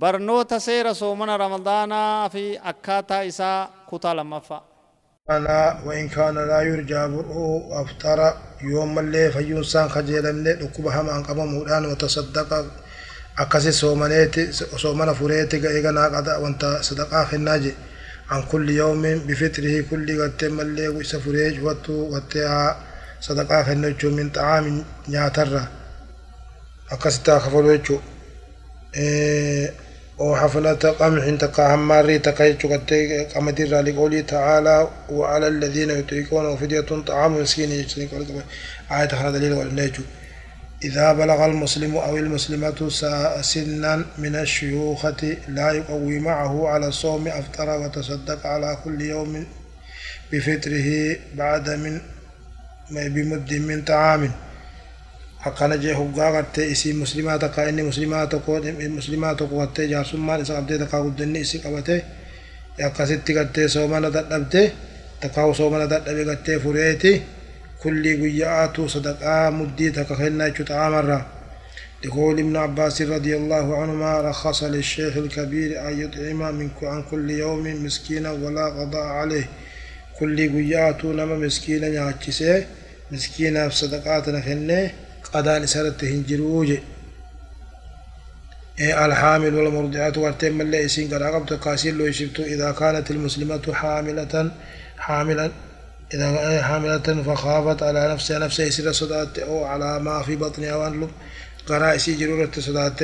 barnoota seera soomana ramadaanaa fi akkaataa isaa kutaa lammaffaa. أنا وإن كان لا يرجى برؤه أفطر يوم اللي فيون سان خجل من لكبها من قبل مولان وتصدق أكسي سومنيتي سومنا فريتي إيغانا قد وانت صدقاء في الناجي عن كل يوم بفطره كل قد ملي ويسفريج واتو واتها صدقاء في النجو من طعام نياتر أكسي إيه وحفلة قمح تقى هماري تقيتش قد قمدر لقوله تعالى وعلى الذين يطيقون فدية طعام مسكين آية هذا دليل والنيجو إذا بلغ المسلم أو المسلمة سنا من الشيوخة لا يقوي معه على الصوم أفطر وتصدق على كل يوم بفطره بعد من بمد من طعام. Akkana jee hoggaa gartee isii muslimaa takka inni muslimaa tokko muslimaa tokko gartee jaarsummaan isa qabdee takkaa guddinni isii qabate akkasitti gartee soomana dadhabde takkaa soomana dadhabe gartee fureeti kullii guyyaa'aatu sadaqaa muddii takka kennaa jechuu xaamarraa لقول ابن عباس رضي الله عنهما رخص للشيخ الكبير أن يطعم من عن كل يوم مسكينا ولا قضاء عليه كل قيات نما مسكينا يعجسه مسكينا في صدقاتنا خنه قدان سرت هنجروج إيه الحامل والمرضعات وارتم اللي يسين قد عقبت قاسين لو يشبت إذا كانت المسلمة حاملة حاملا إذا حاملة فخافت على نفسها. نفسها يسير صدات أو على ما في بطنها وأنلب قرائسي جرورة صدات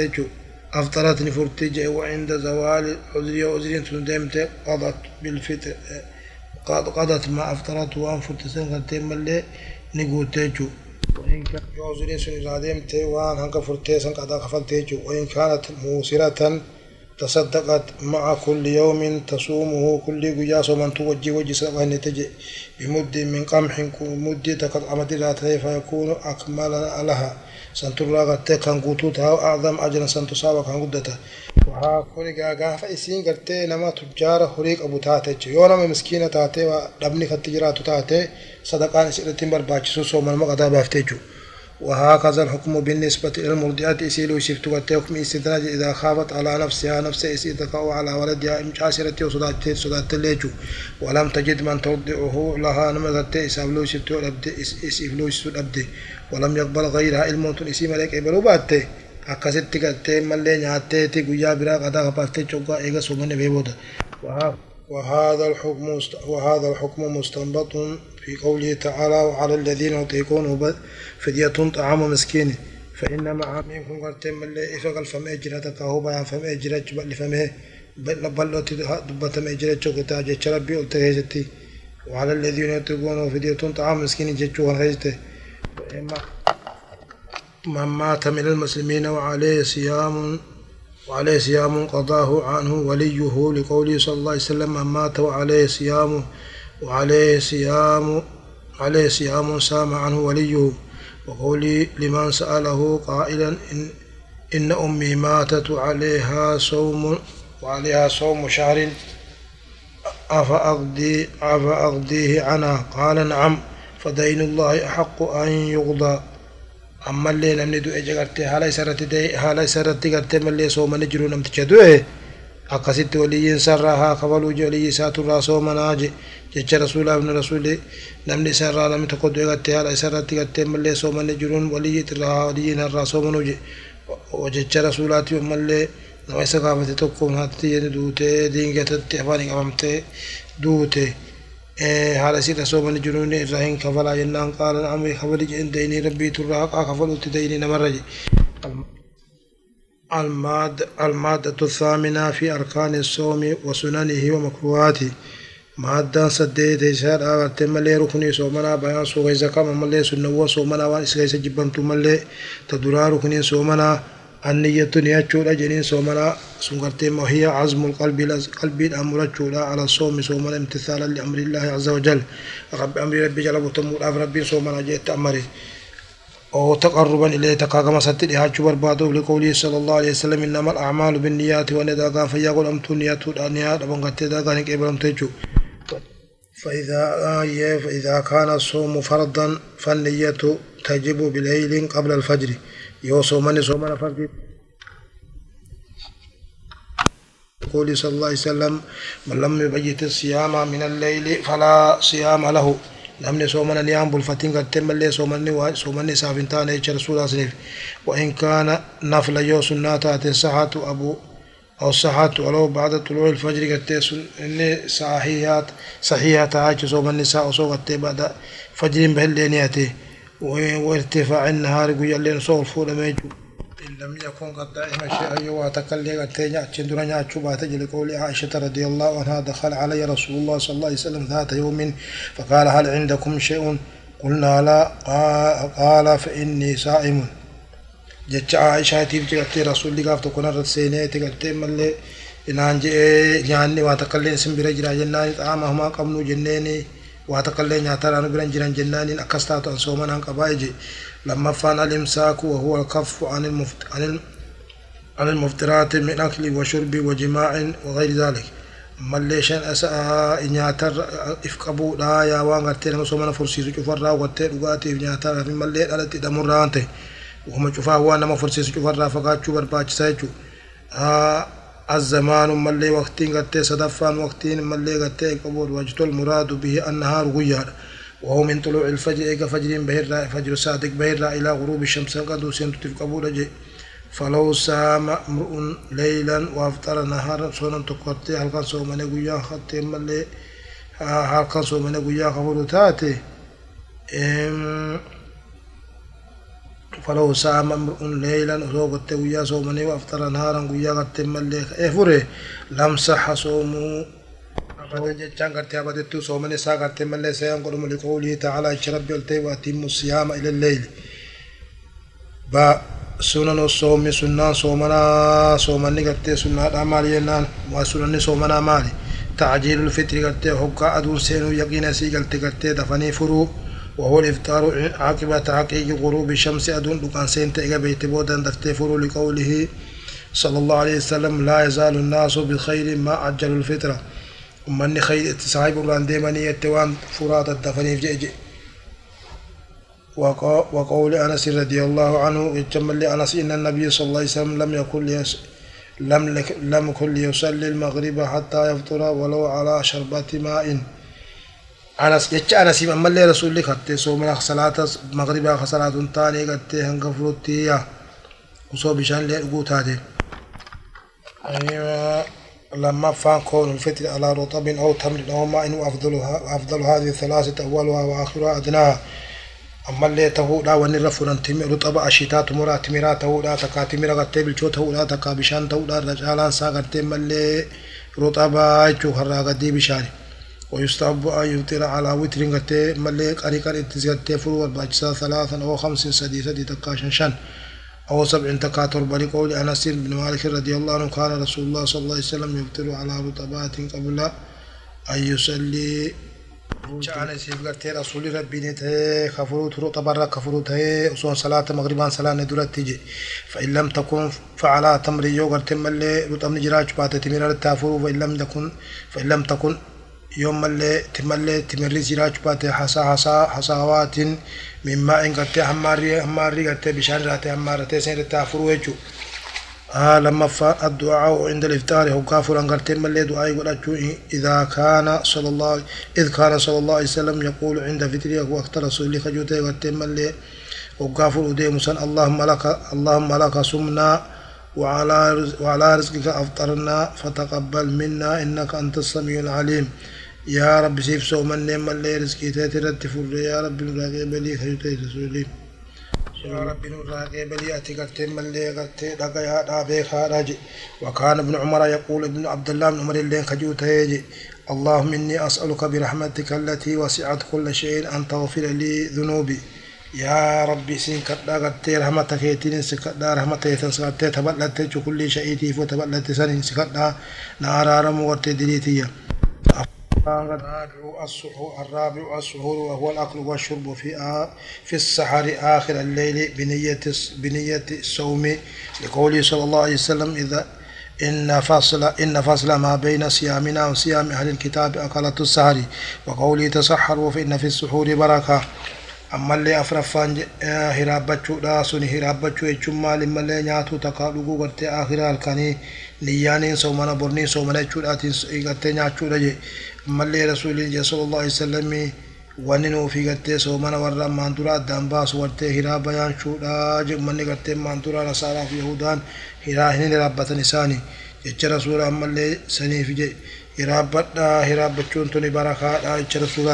أفطرت نفرتج وعند زوال عذري وعذري تندمت. قضت بالفتر قضت ما أفطرت وأنفرت سنة تم اللي نقوتيجو وإن كان يوزرين سن رادمت وان هنك قد خفلتيج وإن كانت موسرة تصدقت مع كل يوم تصومه كل قياس ومن توجي وجه سبحانه تجي بمد من قمح مد تقد أمد راتها فيكون أكمل لها سنتر قد كان قوتوتها أعظم أجرا سنتصاب كان قدتها وها كوريغا غافا إسين قرتي نما تجار خريق أبو تاتي يونا مسكينة تاتي ودبني خطجرات تاتي صدقان سيرتين برباچسو سومن مقدا بافتيجو وهكذا الحكم بالنسبة إلى المرضعات إسيل وشفت حكم استدراج إذا خافت على نفسها نفس إسيدك أو على ولدها إمشاسرة وصدات صدات الليجو. ولم تجد من ترضعه لها نمغت إسابلو شفت إسيفلو أبدي. ولم يقبل غيرها الموت إسي ملك إبلو باتي. akkasitti galtee mallee nyaatteeti guyyaa biraa qadaa kapaaftee coggaa eega soomane beebooda وهذا الحكم وهذا الحكم مستنبط في قوله تعالى وعلى الذين يطيقونه فدية طعام مسكين. فإن مع منكم قرتين من اللي إفقل فم أجرة كهو بيان فم أجرة بل فمه بل بل دبت أجرة شوكتا جتش ربي قلت وعلى الذين يطيقونه فدية طعام مسكين جتشو هيجته من مات من المسلمين وعليه صيام وعليه صيام قضاه عنه وليه لقوله صلى الله عليه وسلم من مات وعليه صيام وعليه صيام عليه صيام سام عنه وليه. وقولي لمن سأله قائلا إن, إن أمي ماتت وعليها صوم وعليها صوم شهر أفأقضي أفأقضيه عنها؟ قال نعم فدين الله أحق أن يقضى. ammallee namni du'e gartee haala isarratti haala isarratti gartee mallee soomanii jiru namticha du'e akkasitti waliyyiin sarraa haa kabaluu waliyyi isaaturraa soomanaa je jecha rasuulaa ibnu rasuuli namni isarraa namni tokko du'e gartee haala isarratti gartee mallee soomanii jiruun waliyyi irraa waliyyiin harraa soomanuu je jecha rasuulaati ammallee nama isa gaafate tokko haatti jedhe duutee diingatatti afaan qabamtee duute haala isirra soomani jiruun irraa hin kafalaa jennaan qaala na'amri kafali jedhin daynii rabbii turraa haqaa kafalutti daynii namarra je المادة, المادة الثامنة في أركان الصوم وسننه ومكروهاته. مادة سديت إشار آغرت ملي ركني صومنا بيان سوغي زكاة ملي سنوى صومنا وان إسغي سجبنتو ملي تدرا ركني صومنا النية نياتشولا جنين صومنا سنغرتي وهي عزم القلب قلب الأمر على الصوم صومنا امتثالا لأمر الله عز وجل. رب أمر ربي جل وتمور أف ربي صومنا جيت أمري. أو تقربا إليه تقاقم ستر إحاج برباده لقوله صلى الله عليه وسلم إنما الأعمال بالنيات وندى قام فيقول أمت نيات الأنيات وانقت دا قان كيبر أمتجو فإذا آية فإذا كان الصوم فرضا فالنية تجب بليل قبل الفجر. yoo soomani soomana fardi لقوله صلى الله عليه وسلم من لم يبيت الصيام من الليل فلا صيام له. Namni soomana ni hambulfatin gartee mallee soomanni soomanni isaaf hin taane jecha rasuulaa siniif وإن كان نفل يو سنة صحة أبو أو صحة ولو بعد طلوع الفجر قد إني صحيحات صحيحات هاي صوم النساء قد بعد فجر بهل وارتفاع النهار قيل صوم فول ميجو إن لم يكن قد دائم شيئا يواتكلي قد تيجا تندر نياتشو باتج لقول عائشة رضي الله عنها دخل علي رسول الله صلى الله عليه وسلم ذات يوم فقال هل عندكم شيء قلنا لا قال فإني صائم jecha Aishaatiif jegattee rasuulli gaaf tokko narratti seenee tegattee mallee inaan je'ee nyaanni waa takkallee isin bira jira jennaan xaama hamaa qabnu jenneeni waa takkallee nyaataraan biran jiran jennaaniin akkas taatu an soomanaan qabaa je lammaffaan alimsaaku wahuwa alkaffu عن المفطرات من أكل وشرب وجماع وغير ذلك. ملي شان أسا نياتر إفقبو لا يا وان غتي نما سومنا فرسيسو چفرا وغتي دغاتي نياتر في ملي دلتي دمرانته وهم چفا هو نما فرسيسو چفرا فقاچو برباچسا چو الزمان ملي وقتين غتي صدفان وقتين ملي غتي قبول وجت المراد به النهار غيار وهو من طلوع الفجر إيقا فجر بهر فجر صادق بهر إلى غروب الشمس قد سنت قبول فلو سام امرؤ ليلا وأفطر نهارا سونا تقرتي هل كان سوما نقويا خطي ملي. هل كان سوما نقويا خبر تاتي. فلو سام امرؤ ليلا وسوقت ويا سومني وافطر نهارا قويا قد ملي. افره لم صح صومه. Jechaan gartee abadettuu soomani isaa gartee mallee sayaan godhumu liqawlihi ta'ala ichi rabbi ol ta'e waatiimmu siyaama ila lleyli ba sunan soomi sunnaan soomanaa soomanni gartee sunnaadhaa maali jennaan waa sunanni soomanaa maali تعجيل الفطر قلت حقا أدون سينو يقين سي قلت قلت دفني فرو وهو الإفطار عاقبة تحقيق غروب الشمس أدون دكان سين تيغا بيت بودا دفت فرو لقوله صلى الله عليه وسلم لا يزال الناس بخير ما عجل الفطره ummanni saahibu irraan deemanii jette waan furaa daddafaniif jedhe وقول أنس رضي الله عنه يتم أنس إن النبي صلى الله عليه وسلم لم يكن لم لم يكن ليصلي المغرب حتى يفطر ولو على شربة ماء. أنس يتش أنس أما اللي رسول لك حتى صوم صلاة المغرب صلاة تاني قد هنقفلتي وصوب بشان لقوت هذه أيوة. لما فان كون الفتر على رطب أو تمر أو ماء أفضلها أفضل هذه الثلاثة أولها وآخرها أدناها. أما اللي تهودا وني رفرن تمر رطب أشيتا تمرا تمرا تهودا تكا تمرا غتي بالشو تهودا تكا بشان تهودا رجالان ساغر تمر اللي رطب أيشو خرا غدي بشان ويستحب أن يفطر على وتر غتي ملي قري قري تزغتي فرو والباجسا ثلاثا أو خمس سدي سدي تكاشن شن. أو سبع تكاتر بلقول أنس بن مالك رضي الله عنه كان رسول الله صلى الله عليه وسلم يفطر على رطبات قبل أن يصلي. جعل سيف قرتي رسول ربي نته خفروت برا خفروت هي وصون صلاة مغربان صلاة ندرت تجي فإن لم تكن فعلى تمر يو قرت ملي رطب نجراج بات تمر التافور وإن لم تكن فإن لم تكن يوم ملي تملي تمر جراج بات حسا حسا حساوات مما إن قرت هماري هماري قرت بشان راتي همارتي سين التافور ويجو آه لما الدعاء عند الإفطار هو كافر أن قرتين من دعاء يقول إذا كان صلى الله إذ كان صلى الله عليه وسلم يقول عند فطره وقت رسول الله خجوته قرتين من هو كافر مسان اللهم لك اللهم لك سمنا وعلى رزقك أفطرنا فتقبل منا إنك أنت السميع العليم. يا رب سيف سومن من رزقي تاتي يا رب نراقب لي خجوته رسول يا رب نور قبلي أتي قرتي ملي قرتي دقيا دابي خارج وكان ابن عمر يقول ابن عبد الله بن عمر اللي خجوت يجي اللهم إني أسألك برحمتك التي وسعت كل شيء أن تغفر لي ذنوبي يا ربي سين كدا قرتي رحمتك يتين سكدا رحمتك يتين سكدا تبلت كل شيء تيفو تبلت سنين سكدا نارا رمو قرتي دليتيا الرابع الرابع السحور وهو الأكل والشرب في في السحر آخر الليل بنية بنية الصوم لقوله صلى الله عليه وسلم إذا إن فصل إن فصل ما بين صيامنا وصيام أهل الكتاب أكلة السحر وقوله تسحروا فإن في السحور بركة. أما اللي أفرف فان هرابتشو لا سني هرابتشو يجمع لما اللي نياتو تقالوكو قرتي آخر الكاني. نياني سومنا برني سومنا چولاتي قرتي نياتشو ملي رسول الله صلى الله عليه وسلم وننو في قتة سو من ورر مانتورا دامبا سو ورتة هرا بيان شودا جب مني قتة مانتورا نصارا في يهودان هرا هني لرب تنساني جتشر رسول الله ملي سني في جي هرا بطنا هرا بچون توني براخات جتشر رسول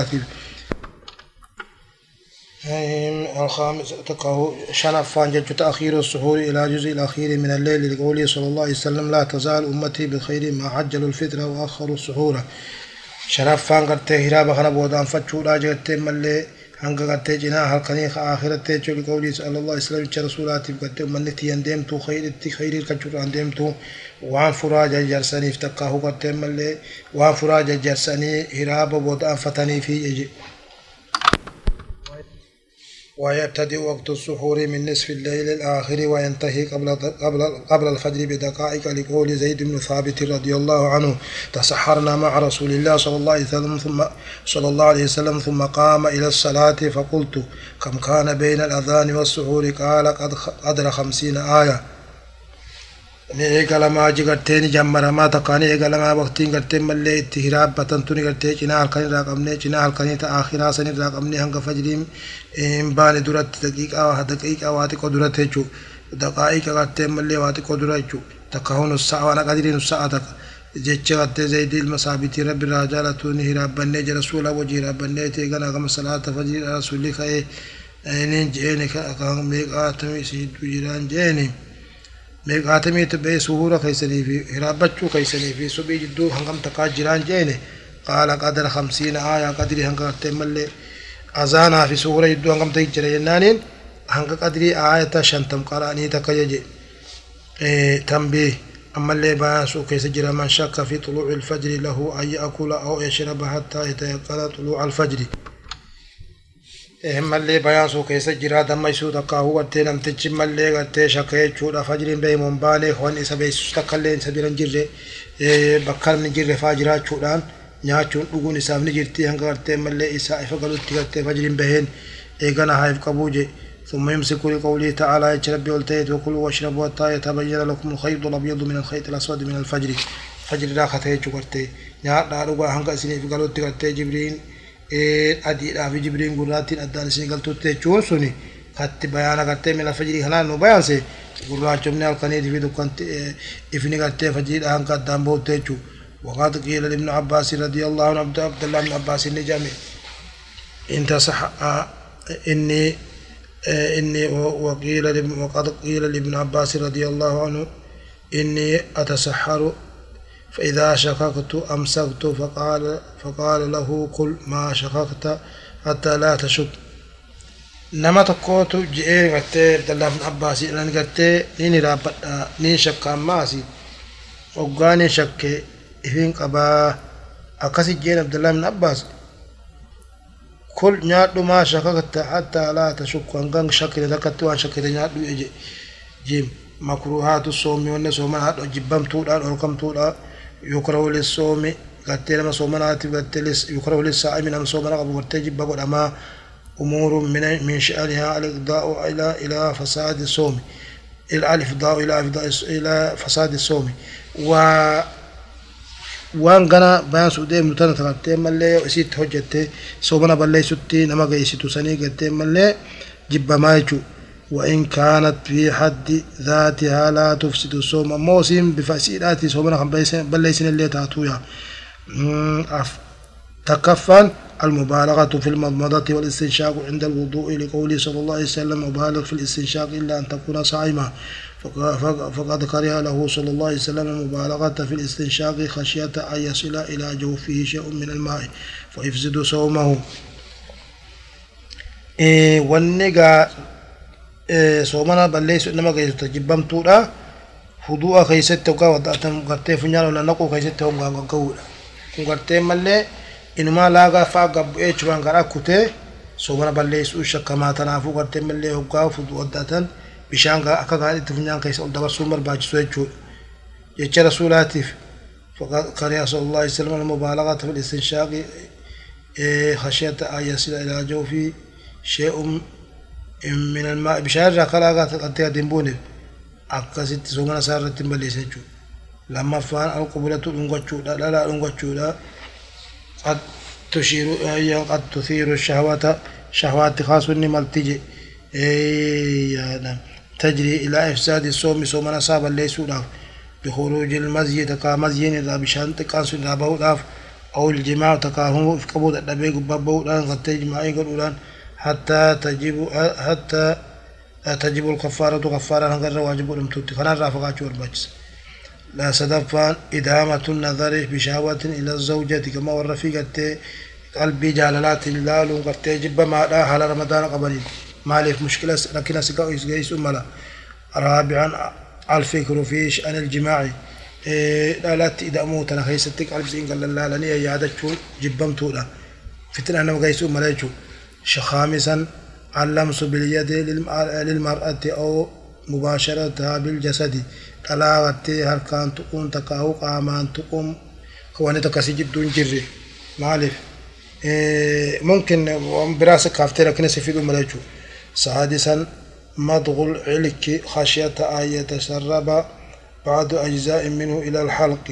الخامس تقه شرف فان تأخير السحور إلى جزء الأخير من الليل لقوله صلى الله عليه وسلم لا تزال أمتي بخير ما عجلوا الفترة وأخروا السحور. قرتي هرابا خنا بودان فتشودا جرتي ملي hanga gartee cinaa halkanii aakhiratti jechuu liqawlii sala allah islamicha rasuulaatiif gartee ummanni tiyyan deemtu khayritti khayrii qachuudhaan deemtu waan furaa jajjarsaniif takkaahu gartee mallee waan furaa jajjarsanii hiraaba booda'anfatanii fi ويبتدئ وقت السحور من نصف الليل الآخر وينتهي قبل قبل قبل الفجر بدقائق لقول زيد بن ثابت رضي الله عنه تسحرنا مع رسول الله صلى الله عليه وسلم ثم صلى الله عليه وسلم ثم قام إلى الصلاة فقلت كم كان بين الأذان والسحور؟ قال قد قدر خمسين آية. Ni eegalamaa jigartee ni jammaramaa takkaan eegalamaa waqtiin gartee mallee itti hiraabbatan tuni gartee cinaa halkan irraa qabnee cinaa halkanii ta'a akhiraa san irraa qabnee hanga fajriin hin baane duratti daqiiqaa daqiiqaa waa xiqqoo duratti jechuu daqaa'iqa gartee mallee waa xiqqoo dura jechuu takka hunu sa'a waan qadirii nu sa'a takka jecha gartee zayidii ilma saabitii rabbi irraa jaalatu ni hiraabbannee jala suula wajii hiraabbannee ta'e gana gama salaata fajriidha rasuulli ka'ee niin jeeni kan meeqaatamii si jiraan jeeni. Meeqaatamiitu bee suhuura keeysanii fi hiraabbachuu keeysanii fi subii jidduu hangam takkaa jiraan jeene qaala qadara hamsiina aayaa qadirii hanga gartee mallee azaanaa fi suhuura jidduu hangam ta'ii jira jennaaniin hanga qadirii aayata shantam qara'anii takka jeje tambii ammallee bayaasuu keessa jira man shakka fi xuluuci ilfajri lahu an ya'kula aw yashraba hattaa yatayaqqana xuluuca alfajri mallee bayaasuu keessa jira dammaysuu takka hubattee namtichi mallee gartee shakka jechuudha fajriin beemuun baanee waan isa beeksisu takka illee isa bira hin jirre bakka hin jirre faa jiraachuudhaan nyaachuun dhuguun isaaf ni jirti hanga gartee mallee isaa ifa galutti gartee fajriin baheen eegana haif qabuu je ثم يمسكوا لقوله تعالى يشرب والتيت وكلوا واشربوا حتى يتبين لكم الخيط الابيض من الخيط الاسود من الفجر فجر لا خطيه جوكرتي نيا دارو هانغا سيني في غلوتي غرتي جبريل adiidhaa fi jibriin gurraattiin addaan isin galtutti jechuun suni katti bayaana gartee mina fajirii kanaan nu bayaanse gurraachomni halkaniitii fi dukkanti ifni gartee fajiriidha hanga addaan bootte jechuu وقد قيل لابن عباس رضي الله عنه عبد الله بن عباس جامع انت صح إني إني وقيل وقد قيل لابن عباس رضي الله عنه إني أتسحر فإذا شققت أمسكت فقال فقال له قل ما شققت حتى لا تشك. نما تقوت جئين قتي عبد الله بن عباس لأن قتي نيني رابط نين شك ماسي وقاني شك إفين قبا. أكسي جين عبد الله بن عباس. كل نيادو ما شققت حتى لا تشك. وانقان شك لذكت وأن شك نيادو جيم مكروهات الصوم وان صومان يكره للصوم قتل لما صومنات قتل يكره للصائم من صومنا قبل بقول أما أمور من من شأنها الإقضاء إلى إلى فساد الصوم. الإفضاء إلى إلى فساد الصوم. و waan gana bayan su deemnu tana takattee mallee isitti hojjette soomana balleessutti nama geessitu sanii gattee mallee jibbamaa jechuudha وإن كانت في حد ذاتها لا تفسد الصوم موسم بفسيدات صومنا خم بليسن اللي تاتويا. تكفن المبالغة في المضمضة والاستنشاق عند الوضوء لقوله صلى الله عليه وسلم مبالغ في الاستنشاق إلا أن تكون صائما فقد كره له صلى الله عليه وسلم المبالغة في الاستنشاق خشية أن يصل إلى جوفه شيء من الماء فيفسد صومه. إيه soomana balleessu nama geessu jibbamtuudha fudu'a keessatti hoggaa waddaatan gartee funyaan ola naquu keessatti hoggaa gagga'uudha kun gartee mallee inumaa laagaa fa'aa gabbu'ee chubaan gara kutee soomana balleessuu shakkamaa tanaafuu gartee mallee hoggaa fudu waddaatan bishaan akka gaadhitti funyaan keessa ol dabarsuun barbaachisu jechuudha jecha rasuulaatiif صلى الله عليه وسلم المبالغة في الاستنشاق خشية أن يصل إلى جوفه شيء من الماء بشارة خلاقات قد يدنبون أكست سومنا سارة بليسجو لما فان القبلة الأنقشو لا لا الأنقشو لا. قد تشير هي قد تثير الشهوات. شهوات خاص ملتجي إيه تجري إلى إفساد الصوم. صومنا صابا ليسوا بخروج المزي تكا مزيين إذا بشان تكاسو إذا بهو أو الجماع تكا هو في قبول النبي قبابو قد تجمع يقولون حتى تجب حتى تجب الكفارة كفارة نقر واجب المتوت فانا رافقا شور بجس. لا صدفان إدامة النظر بشهوة إلى الزوجة. كما والرفيقة قلبي جاللات اللال وقت جب ما لا حال رمضان قبل. مالك مشكلة لكن سكا يسجيس أملا رابعا الفكر في شأن إيه لا لا موت أنا خيستك قلب سين قال لا لني يا دشو جبمتو لا فتنة أنا مقيس أملا خامسا اللمس باليد للمرأة أو مباشرتها بالجسد. طلاغتي هركان تقوم تكاو قامان تقوم؟ خواني تكاسي جدون جري. معلف إيه ممكن براسك كافتي لكن سفيد ملاجو سادسا مضغ العلك خشية أن يتسرب بعض أجزاء منه إلى الحلق.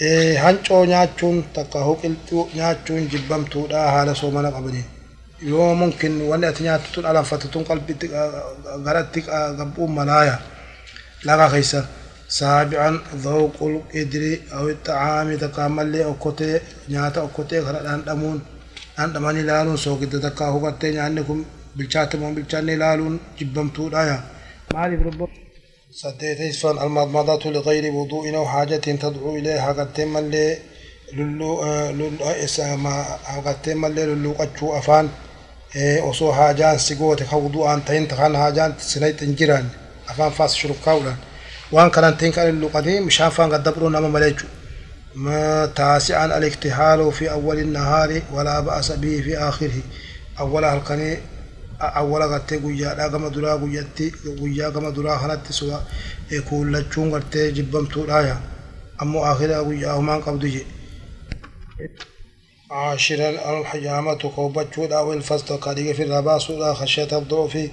إيه هنچو نياتشون تكاهو قلتو نياتشون جبمتو لا هالا سومنا قبلين yoo mumkin wanni ati nyaattu tun alanfattun qalbitti garatti gabbuun malaaya laga keessa سابعا ذوق القدر أو الطعام تكامل أكوتي نياتا أكوتي خلا أندمون أندماني لالون سوق تكا هو قتي نيانكم بالشات مون بالشاني لالون جبمتو دايا مالي بربو سديت فان المضمضة لغير وضوء أو حاجة تدعو إليها قد ملي للو للو إسما قد ملي للو قتشو أفان osoo haajaan si goote ka wudu'aan ta'in kan haajaan sinayt hin jiran afaan faas shurukkaa'uudhaan waan kanan ta'in kan hin luqatee bishaan faan gaddabdhuu nama malee jechuudha الاكتحال في أول النهار ولا بأس به في آخره أول هلكني أول قتة قويا لا كما درا قويتي قويا كما درا خلت سوا يكون لجون قتة جبم تولايا أمو آخرها قويا همان قبضي عاشرا الحجامة قوبة شودا والفستو كاريغ في الربا سودا خشية الضعف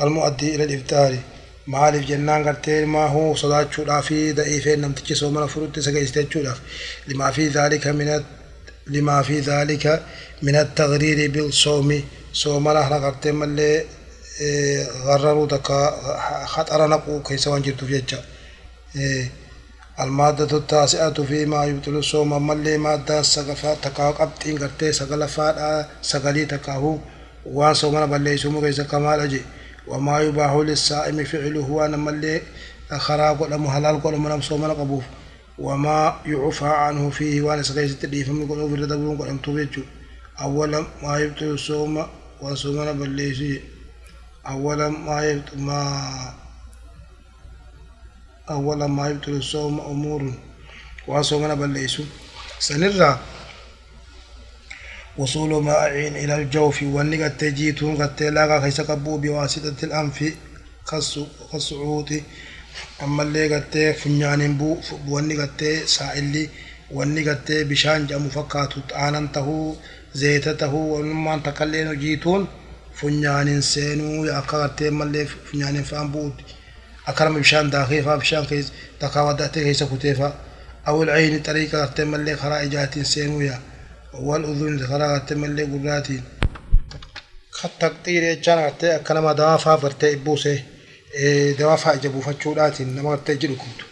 المؤدي إلى الإفتار معالف جنان قرتير ما هو صلاة شودا في دائفين نمت تجسو من فروت تسكي استيد لما في ذلك من لما في ذلك من التغرير بالصوم. صوم الله رغرتم اللي غرروا دكا خطر نقو كيسوان جرتو في إيه. المادة التاسعة فيما يبطل الصوم ملي مادة سقفا تكاو قبطين قرتي سقل فادا سقلي تكاهو وان صومنا بلي سومو كيسا كمال أجي وما يباح للصائم فعله وأنا ملي خراب قد حلال قد منام صومنا قبوف وما يعفى عنه فيه وأنا سقيس تديف من قلوب الردبون قد امتوبيتشو أولا ما يبطل الصوم وصومنا بلي أولا ما يبطل ما أولا ما يبطل الصوم أمور وصومنا بليسو. سنرى وصول ماء إلى الجوف والنقة تجيتون قد تلاقى خيس قبو بواسطة الأنف كالصعود. أما اللي قد فنيان بو واني قد سائلي واني قد بشان جامو فكاتو آننته زيتته ونمان تقلين جيتون فنيان سينو يا قد مالي فنيان فان بودي أكرم بشان داخل فا بشان كيس تقاوى داتي كيس كتيفا. أو العين طريقة تملي خرائجات سينويا والأذن خرائجة تملي قراتين. تقطير يجان غتي أكنما دوافا فرتي إبوسي دوافا إجابو فتشولاتين نما غتي جلو كنتو.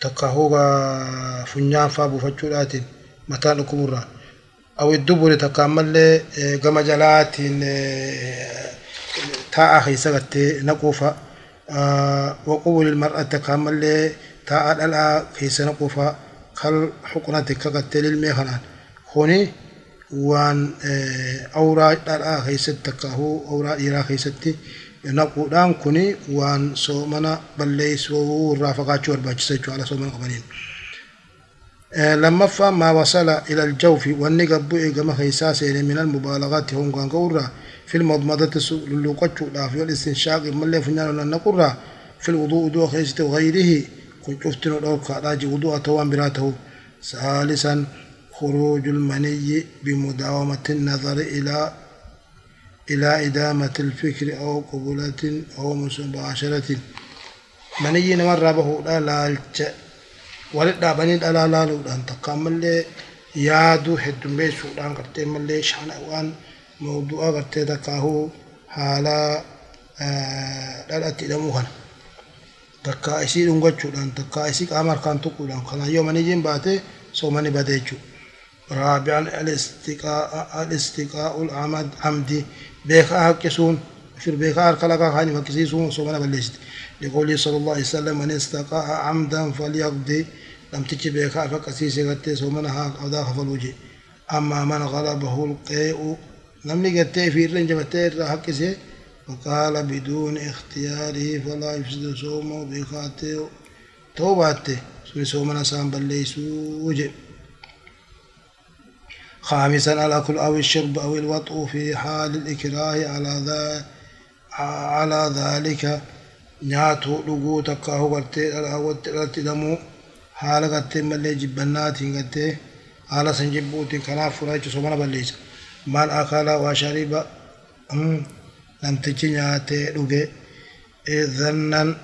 تقاهوغا فنيان فا بفتشولاتين متان لكمرا أو الدبر تكامل قم جلاتين تاء خيسا غتي نقوفا. وقبول المرأة كامل تاء الألا في سنة قفا خل حقنة كقتل المهنان هوني وان أورا الألا في ستكه أورا إيرا في ستي نقودان كوني وان سومنا بليس ورافقات شور باجسجو على سومنا قبلين. لما فما وصل إلى الجوف والنقب إيقما خيساس من المبالغات هم كان قورا في المضمضة للوقت في والاستنشاق ملي فنان نقرا في الوضوء دو خيست وغيره كنت شفتن الأوك راجي وضوء توان براته. ثالثا خروج المني بمداومة النظر إلى إلى إدامة الفكر أو قبلة أو مباشرة. مني مرة به لا لالج ولد بني لا لا لا أن تكمل yaaduu heddummeessuudhaan gartee mallee shana waan mawdu'aa gartee موضوع غرتي دقاه حالا آه لا تدموها دقا إسي دونغچو دان دقا إسي قامر كان تقول ان كان يوم ني جيم باتي سو ماني باديچو رابعا الاستقاء الاستقاء العمد عمدي بيخا كسون في بيخا خلقا خاني مكسي سون سو ماني بلشت. يقول صلى الله عليه وسلم من استقاء عمدا فليقضي. لم تجي بيخا فكسي سيغتي سو ماني ها قضا خفلوجي أما من غلبه القيء irra jabattee irraa haqqise فقال بدون اختياره فلا يفسد صومه بخاطئ توباته سوري صومنا سام بليسو خامسا الأكل أو الشرب أو الوطء في حال الإكراه على ذا على ذلك نياتو لغو تكاهو قرتي الأول تلمو haala gartee mallee jibbannaatiin gartee haala san jibbuutiin kanaaf furaa jechuun maal akala waa shariba namtichi nyaatee dhuge zannan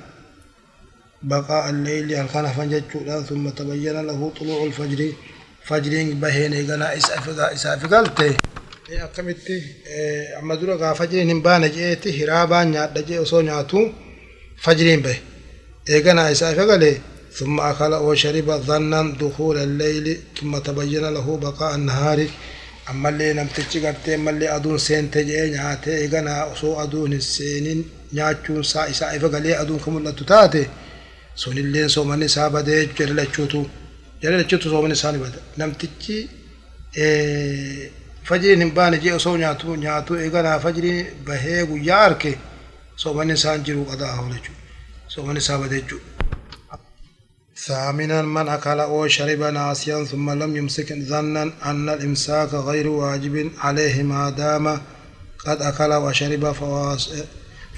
baqaa alleeyli halkan hafan jechuudha summa tabayyana lahu xuluucu lfajri fajriin baheen eeganaa isaaf galte akkamitti amma dura gaa fajriin hin baane je'eeti hiraabaan nyaadha jee osoo nyaatu fajriin bahe ثم أكل وشرب ظنا دخول الليل ثم تبين له بقاء النهار أما اللي نمتشي قرتي أما اللي أدون سين تجي نياتي إيغانا أصو أدون السينين نياتشون سا إسا إفا قلي أدون كمولا تتاتي سون اللي سومني سابا دي جرل أچوتو جرل أچوتو سومني ساني بدا نمتشي فجري نمبان جي أصو نياتو نياتو إيغانا فجري بهيغو ياركي سومني سان جرو قضاء هولجو سومني سابا دي جو ثامنا من أكل أو شرب ناسيا ثم لم يمسك ظنا أن الإمساك غير واجب عليه ما دام قد أكل وشرب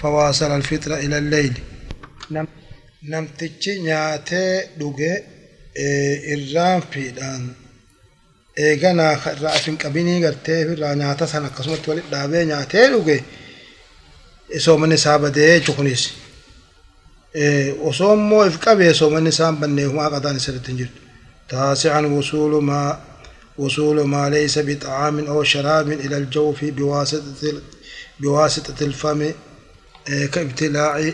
فواصل الفطر إلى الليل. نم نم تجي ناتي دوغي إيه، إرام في دان إيغانا رأسين كبيني غرتي في رأي ناتا سنة قسمت والد دابي ناتي دوغي. إسو من سابده چخنيسي osoo immoo if qabee soomanni isaan banneefumaa qataan isirratti taasican wusuulu maa وصول ما ليس بطعام أو شراب إلى الجوف بواسطة بواسطة الفم كابتلاع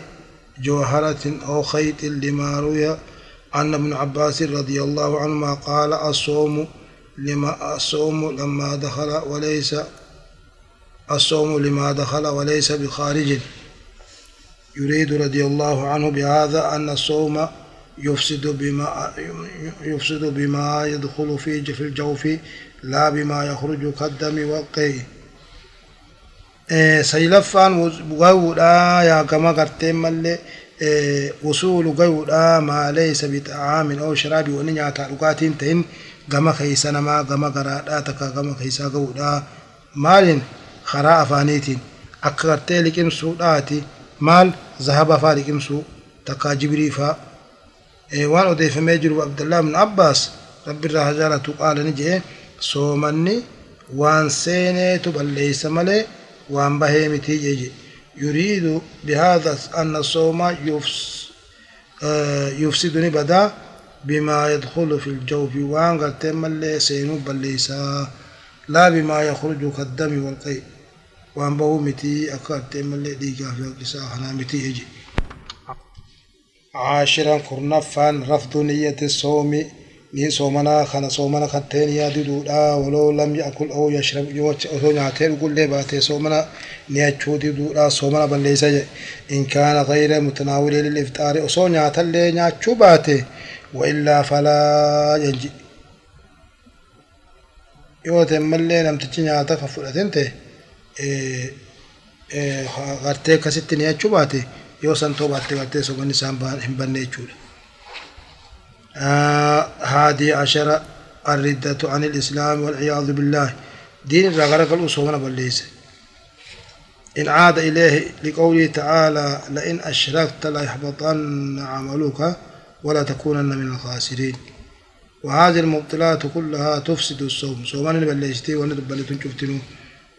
جوهرة أو خيط لما روي عن ابن عباس رضي الله عنهما قال الصوم لما الصوم لما دخل وليس الصوم لما دخل وليس بخارج يريد رضي الله عنه بهذا أن الصوم يفسد بما يفسد بما يدخل في في الجوف لا بما يخرج كالدم والقي. سيلفان غودا يا كما قرتين ملي وصول غودا ما ليس بطعام أو شراب ونيا تلقاتين تين غما خيسنا ما غما غرادا تكا غما خيسا غودا مالين خرا افانيتين اكرتي لكن سوداتي. مال ذهب فارق امسو تكا جبري فا jiru abdullah ibn abbaas rabbi irraa hajaalatu qaala ni jee soomanni waan seeneetu balleeysa malee waan bahee mitii jeje yuriidu bihaadha anna sooma yufsidu ni badaa bimaa yadkhulu fi ljawfi waan gartee mallee seenuu balleeysaa laa bimaa yakhruju kaddami walqay bahuu mitii akka gartee mallee dhiigaa fi haqqisaa kanaa mitii jeje عاشرا كرنفان رفض نية الصوم ني صومنا خنا صومنا خطين يا دودا ولو لم يأكل أو يشرب يوش أو نعتين يقول لي باتي صومنا. نياتشو دودا صومنا بل ليس إن كان غير متناول للإفطار أو نعتل لي نياتشو باتي. وإلا فلا ينجي يوتي ملي لم تجي نعتا كفلتين تي. غرتي كسيتي نياتشو باتي yoo san toobaatti gartee somanni isaan hin banne jechuudha. هادي عشر الردة عن الإسلام والعياذ بالله دين الرغرق الأصول بالليس إن عاد إليه لقوله تعالى لئن أشركت ليحبطن عملك ولا تكونن من الخاسرين وهذه المبطلات كلها تفسد الصوم صومان بلشتي وندبلتون شفتنو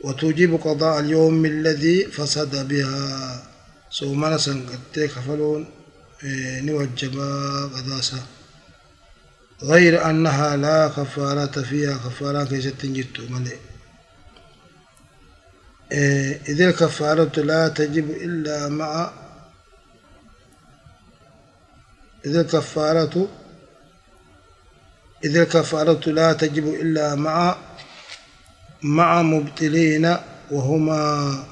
وتوجب قضاء اليوم الذي فسد بها. صومنا سنقتي كفلون إيه، نوجبا قداسة غير أنها لا كفارة فيها كفارة كيست تنجت ملئ إيه، إذا الكفارة لا تجب إلا مع إذا الكفارة إذا الكفارة لا تجب إلا مع مع مبتلين وهما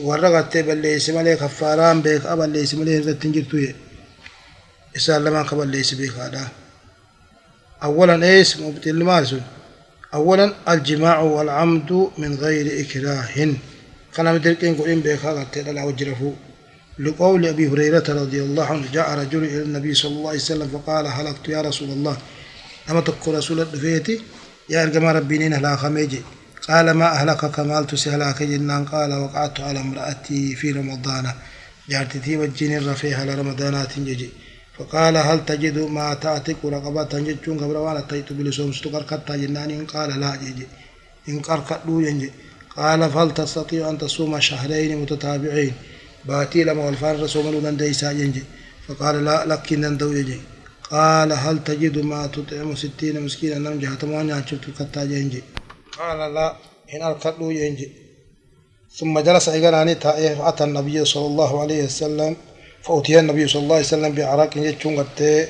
ورقت بليس ملي كفاران بيك أبا ليس ملي هذا تنجرتو إسال لما قبل ليس بيك هذا. أولا إيش مبتل مالسون أولا الجماع والعمد من غير إكراه. كان مدركين قولين بيك هذا تدلع وجرفو لقول أبي هريرة رضي الله عنه جاء رجل إلى النبي صلى الله عليه وسلم فقال هلكت يا رسول الله؟ أما تقول رسول الدفيتي يا أرجما ربينين هلا خميجي. قال ما أهلكك مالت سهلاك جنان قال وقعت على امرأتي في رمضان. جارتي وجين على رمضانات ججي فقال هل تجد ما تأتك رقبة ججون قبل وأنا تيت بلسوم ستقرقت جنان؟ قال لا ججي إن قرقت ينجي قال فهل تستطيع أن تصوم شهرين متتابعين؟ باتي لما والفار رسول من ديسا ينجي فقال لا لكن ندو يجي قال هل تجد ما تطعم ستين مسكينا؟ نم جهة موانيا شفت كتا قال لا إن أركضوا ينجي ثم جلس إيقاناني تائه فأتى النبي صلى الله عليه وسلم فأتي النبي صلى الله عليه وسلم بعراق يجون قد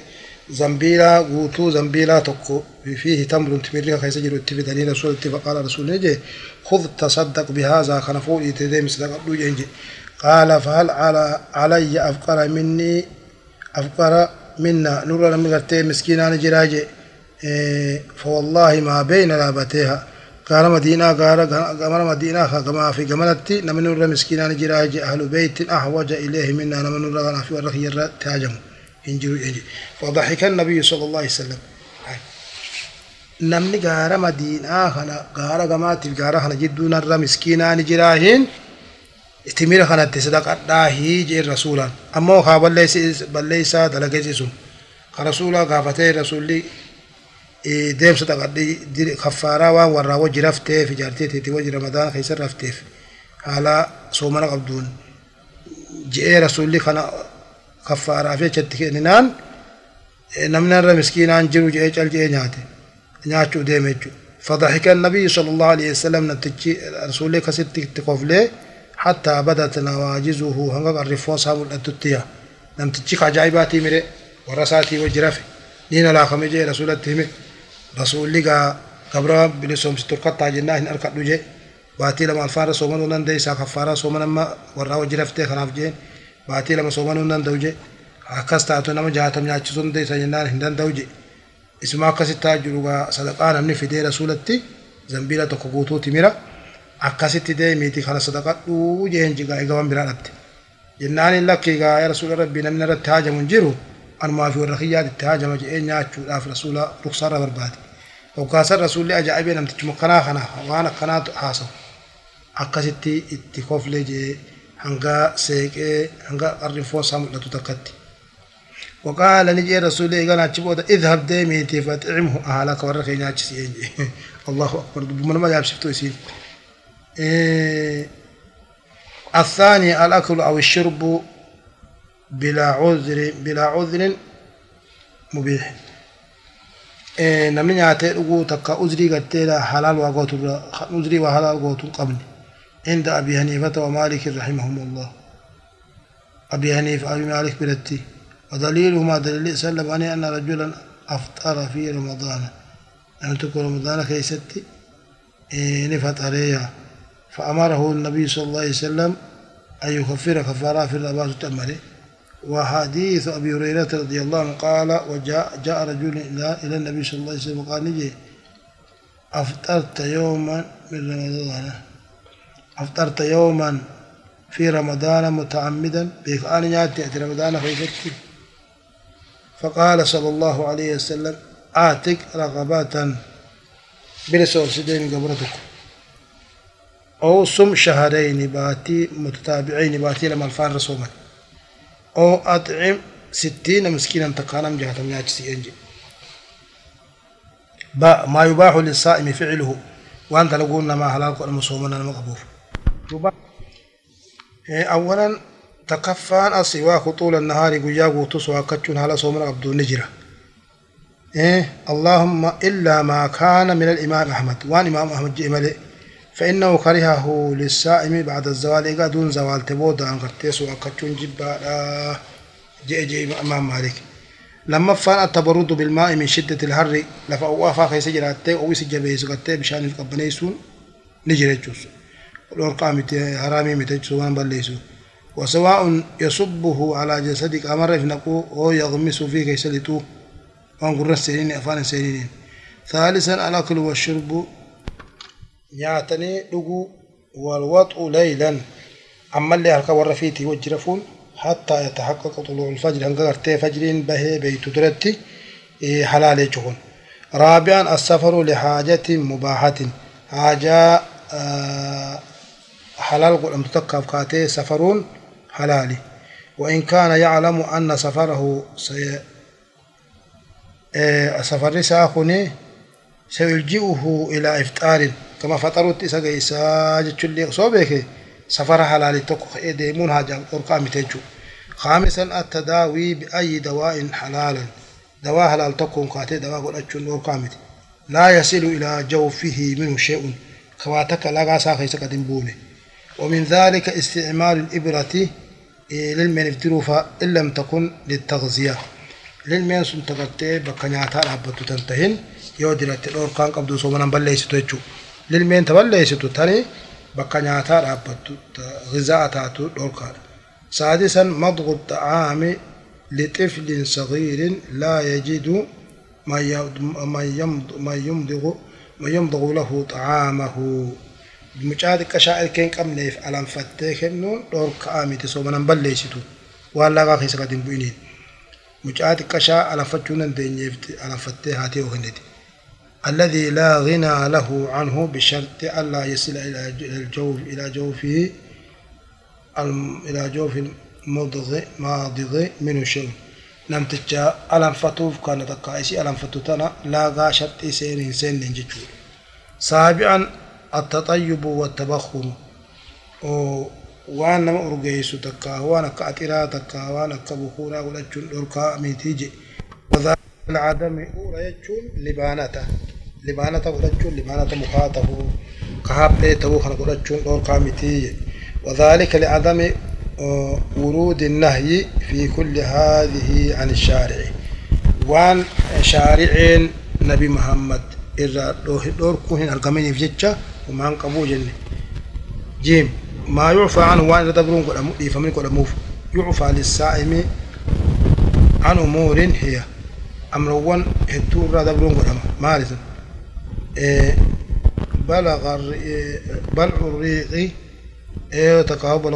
زنبيلا غوتو زنبيلا تقو فيه تمر تمريها خيس جلو اتفدني رسول فقال رسول نجي خذ تصدق بهذا خنفو يتدي مصدق ينجي قال فهل على علي أفقر مني أفقر منا؟ نور لم قرتي مسكينان جراجي. إيه فوالله ما بين لابتيها قال مدينة قال قمر مدينة كما في قمرتي نمن نور مسكينان جراجي أهل بيت أحوج إليه منا نمن نور في ورخي تاجم ينجروا يجي فضحك النبي صلى الله عليه وسلم namni gaara madiinaa kana gaara gamaatiif gaara kana jidduunarra miskiinaan jiraahin timira kanatti sadaqadhaahi jeen rasuulaan ammoo kaa balleeysaa dalageesi sun ka rasuulaa gaafatee rasuulli إيه، ديم صدق دي خفارة وان ورا وجرف تيف جارتي تيتي وجر رمضان خيس رفتيف على سومنا قبضون. جئ رسولي خنا خفارة في جتك نان إيه، نمنا رمسكين عن جرو جئ جل جئ نهاتي نهاتو ديم جو فضحك النبي صلى الله عليه وسلم نتجي رسولي خسر تقفلي حتى بدأت نواجزه. هنگا الرفوان سامل التتيا نمتجيك عجائباتي مري ورساتي وجرفي نين لا خمجي رسولتي مري لغا قبرا بلسوم سترقط جناه ان اركض جي باتي لما الفار سومن ونن دي سا كفارا سومن ما ورا وجرافته خلاف جي باتي لما سومن ونن دوجي akasta to nama jahatam nyaachisun de sa jennaan hin danda'u isuma akkasitti jirugaa sadaqaa namni fidee rasulatti zambiila tokko guutuuti mira akkasitti deemiiti kana sadaqadhuu jeen jigaa egaa waan biraa dhabde jennaan hin lakki egaa yaa rasuula rabbii namni irratti haajamu hin jiru anumaa fi warra kiyyaat itti haajama jedhee nyaachuudhaaf rasuula ruksaarra barbaade rasuulli ajaa'ibee namtichuma kanaa kana waan akkanaatu haasawu akkasitti itti koflee jedhee hanga seeqee hanga qarrifoon isaa mul'atu takkatti. وقال نجي رسول الله قال تشبوت اذهب ديميتي فاطعمه اهلك ورخي ناجس الله اكبر من ما جاب شفتو يسير إيه الثاني الأكل أو الشرب بلا عذر بلا عذر مبيح إيه نمني نياتي دغو تكا عذري غتيلا حلال وغوتو عذري وحلال غوتو قبل عند أبي حنيفة ومالك رحمهم الله أبي حنيفة أبي مالك برتي ودليله ما دليل سلم أن رجلا أفطر في رمضان أن تكون رمضان كيستي نفطر إياه فأمره النبي صلى الله عليه وسلم أن يكفر كفارة في الأباس التأمري وحديث أبي هريرة رضي الله عنه قال وجاء جاء رجل إلى النبي صلى الله عليه وسلم وقال نجي. أفطرت يوما من رمضان. أفطرت يوما في رمضان متعمدا. أنا يأتي رمضان في فقال صلى الله عليه وسلم آتك رغبات بلسول سيدين قبرتك. أو صم شهرين باتي متتابعين باتي لما الفان رسوما أو أطعم ستين مسكينا تقانم جهة من أجسي با ما يباح للصائم فعله. وان تلقون ما حلال قد مصومنا المقبوف أولا تكفان السواك طول النهار قيا قوتس وكتشون على صومنا عبد نجرة إيه اللهم إلا ما كان من الإمام أحمد. وأن إمام أحمد جئ فإنه كرهه للسائم بعد الزوال. إيقا دون زوال تبودا أن قرتيس وكتشون جبا. جئ جئ إمام مالك. لما فان التبرد بالماء من شدة الحر لفأ أفا خيس جراتي أو سجبيس قرتي بشأن القبنيسون نجري جوس. الورقة متي حرامي متي سوان بليسو وسواء يصبه على جسدك أمر نقو أو يغمس فيه كيس لتو وانقر السنين أفان سنين ثالثا الأكل والشرب. يعتني لقو والوطء ليلا أما اللي هلك ورفيتي وجرفون حتى يتحقق طلوع الفجر هنقا قرتي فجرين به بيت درتي إيه حلال يجهون رابعا السفر لحاجة مباحة حاجة آه حلال قل أمتكف كاتي سفرون حلالي وإن كان يعلم أن سفره سي سفر ساخني سيلجئه إلى إفطار كما فطرت إسا إسا جتشلي صوبك سفر حلال تكو ديمون هاجا قرقام تجو خامسا التداوي بأي دواء حلالا دواء حلال تكون كاتي دواء أجل قرقام لا يصل إلى جوفه منه شيء كواتك لا ساخي سكتن بونه ومن ذلك استعمال الإبرة للمن افتروفا إن لم تكن للتغذية للمن سنتقرتي بكنياتا رابطو تنتهن يودرت الأور كان قبضو سومنا بليستو يجو للمن تبليستو تاني بكنياتا رابطو غذاء تاتو دوركار سادسا مضغ الطعام لطفل صغير لا يجد ما يمضغ ما يمضغ له طعامه mucaa xiqqashaa ilkeen qabneef alanfattee kennuun dhorka'aa miti soomanan balleessitu waan laqaa keessa gad hin bu'iniin mucaa xiqqashaa alanfachuu dandeenyeef alanfattee haatee yoo kennite الذي لا غنى له عنه بشرط ألا يصل إلى الجوف إلى جوفه إلى جوف المضغ ماضغ منه شيء نم تجا ألم فتوف كانت قائسي ألم فتوتنا لا غا شرط سين سين نجتشور سابعا التطيب والتبخر waan nama urgeessu takka waan akka axiraa takka waan akka bukuuraa godhachuun العدم أولى يجون لبانته لبانته tahuu ka haplee tahuu kana godhachuun dhorkaa mitii وذلك لعدم ورود النهي في كل هذه عن الشارع. وان شارعين نبي محمد. إذا دوركو هن أرقمين في جتشا ومان قبو جنة. جيم ما يعفى عنه وان تبرون قد أمو فمن قد أموف. يعفى للسائم عن أمور هي. أمر وان هتور را تبرون قد أمو مالسا إيه بلغ بلع الريق إيه تقابل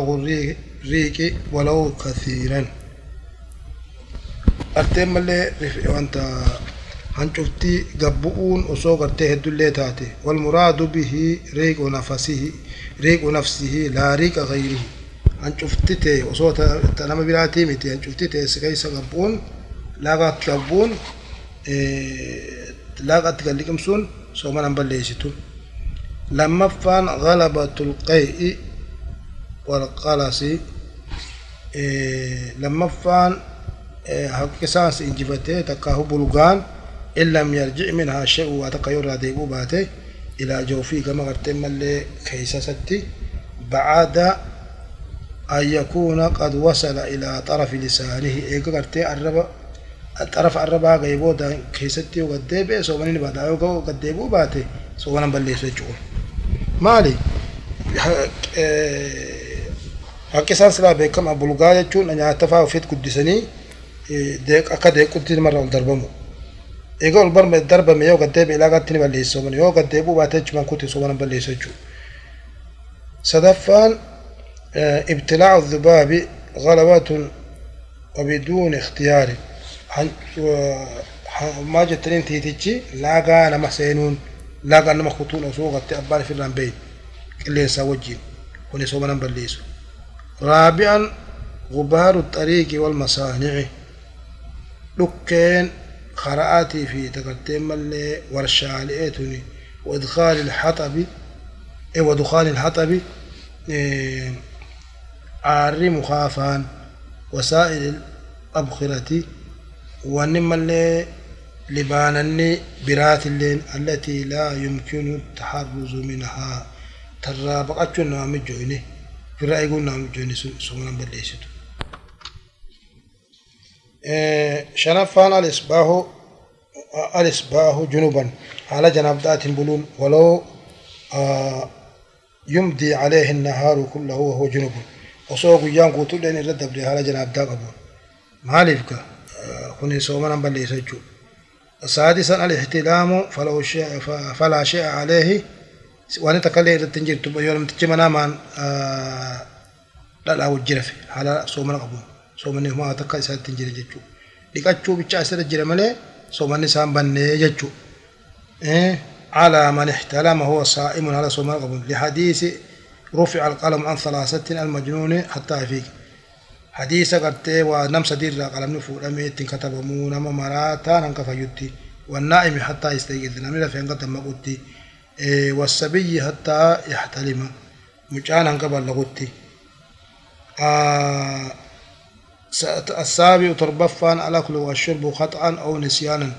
الريق ولو كثيرا أرتم اللي وانت hancuftii gabbu'uun osoo gartee heddullee taate walmuraadu bihi riiqu nafasihi riiqu nafsihi laa riiqa gayrihi hancufti ta'e osoo nama biraatii miti hancufti ta'e si keessa gabbu'uun laaqatti gabbu'uun laaqatti galliqimsuun sooma nan balleessitu lammaffaan galabatul qay'i walqalasi lammaffaan haqqisaan si injifatee takkaahu bulgaan إن لم يرجع منها شيء واتقى يرى ديبو باته إلى جوفي كما قلت ملي كيسستي بعد أن يكون قد وصل إلى طرف لسانه إيقا قلت الربا طرف الربا غيبو دا كيستي وقد ديبه سومنين بعد أيوكا وقد ديبو باته سومنا بلي سجون مالي Hakki isaan silaa beekama bulgaa jechuun nyaatafaa ofiit guddisanii akka deequtti marra ol darbamu. egaa ol barba darbame yoo gaddeebe ilaagaatti ni balleessa soomana yoo gaddeebuu baatee jechuun kuti soomana balleessa jechuudha. sadaffaan ibtilaacu dhubaabi غلبة وبدون اختيار ما جتنين تيتيجي لاغا نما سينون لاغا نما خطون أسوغ أبان في الرنبين اللي سوجين وني سومنا بليسو رابعا غبار الطريق والمصانع. لكين خرآتي في تقدم اللي ورشالئتني وإدخال الحطب إيه ودخان الحطب إيه عار مخافان وسائل الأبخرة. ونما اللي لبانني برات اللين التي لا يمكن التحرز منها. ترى بقتشو نام جويني. في رأي يقول نام جويني سمنا بليشتو إيه شنفان الإصباح الإصباح جنوبا. على جناب ذات بلون ولو آه يمضي عليه النهار كله وهو جنوب. وصو قيام قوتو لين الرد بلي على جناب ذا قبول مالفك سومنا بلي سجو سادسا الاحتلام فلو شيء فلا شيء عليه وان تكلي التنجير تبا يوم تجمنا من لا لا وجرف على سومنا قبول سومني ما تكا إسان تنجير جتشو لكاتشو بيتشا أسر الجرمالي سومني سام بني جتشو إيه على من احتلم هو صائم على صوم قبل لحديث رفع القلم عن ثلاثة المجنون حتى يفيق حديث قرت ونم سدير قلم نفور أميت كتب مون مراتا ننك فيوتي والنائم حتى يستيقظ نمير في أنقذ مقوتي والسبي حتى يحتلم مجانا قبل لغوتي آه السابع تربفان على كل والشرب خطأ أو نسيانا